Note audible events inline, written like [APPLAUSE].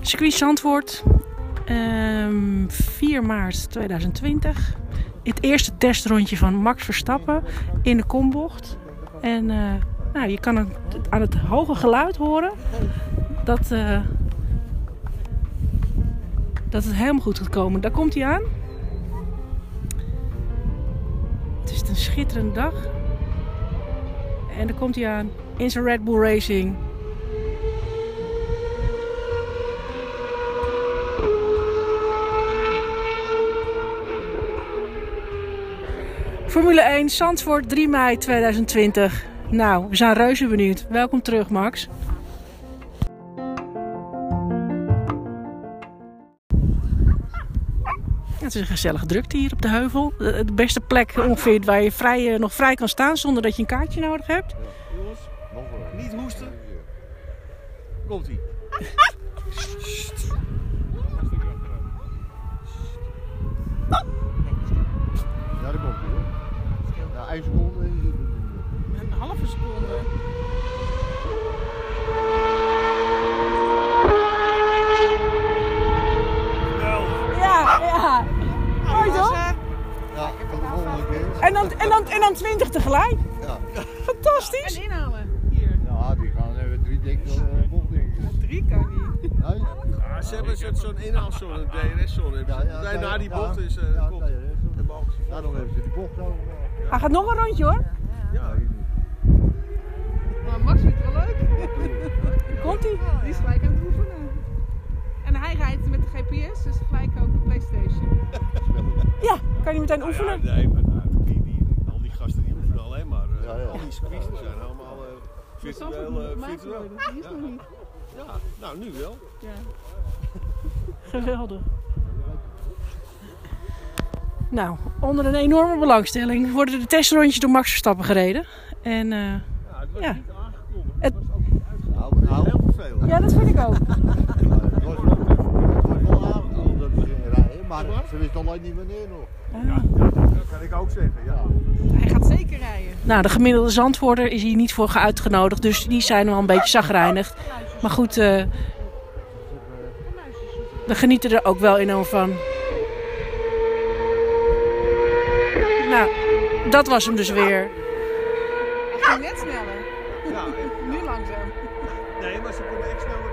Circuit Zandvoort, ehm 4 maart 2020. Het eerste testrondje van Max Verstappen in de kombocht. En eh, nou, je kan het, aan het hoge geluid horen dat, eh, dat het helemaal goed gaat komen. Daar komt hij aan. Het is een schitterende dag. En daar komt hij aan in zijn Red Bull Racing. Formule 1 Zandvoort 3 mei 2020. Nou, we zijn reuze benieuwd. Welkom terug, Max. Het is een gezellige drukte hier op de heuvel. De de beste plek ongeveer waar je vrij, eh, nog vrij kan staan zonder dat je een kaartje nodig hebt. Jongens, niet hoesten. Komt ie. Ja, dat komt ie hoor. Ja, één seconde. Een halve seconde. Ja, ja. Mooi toch? Ja, tot de volgende keer. En dan, en, dan, en dan 20 tegelijk. Ja, Fantastisch. inhalen. Hier. ja die gaan even drie dikke uh, bochtingen. Drie kan niet. Nee? Ja, ze hebben zo'n zo'n inhaalzone, een DRS-zone. Ja, ja, Zij ja, na die ja, bocht is, uh, ja, komt. Dan Ja, dan hebben ze die bocht over. Hij gaat nog een rondje hoor. Ja, Maar Max vindt het wel leuk. Komt hij? Die is gelijk aan het oefenen. En hij rijdt met de GPS, dus gelijk kan je meteen oefenen. Ja, nee, maar nou, die, die, al die gasten die oefenen alleen maar. eh, Ja, ja. Al die die zijn allemaal eh, virtueel. eh, Maakt virtueel. Die is nog niet. Ja, nou nu wel. Ja. [LAUGHS] Geweldig. Nou, onder een enorme belangstelling worden de testrondjes door Max Verstappen gereden. En eh, Ja, het was Ja. niet aangekondigd. Het- Het was ook niet uitgekondigd. Nou, nou. Heel vervelend. ja, dat vind ik ook. [LAUGHS] Het was wel- het was wel aangekondigd dat we gingen rijden, maar ze wisten alleen niet wanneer nog. Dat kan ik ook zeggen, ja. Hij gaat zeker rijden. Nou, de gemiddelde Zandvoorter is hier niet voor uitgenodigd, dus die zijn wel een beetje zagrijnig. Maar goed, eh we genieten er ook wel enorm van. Nou, dat was hem dus weer. Hij ging net sneller. [LAUGHS] ja Nu langzaam. nee, maar ze konden echt snel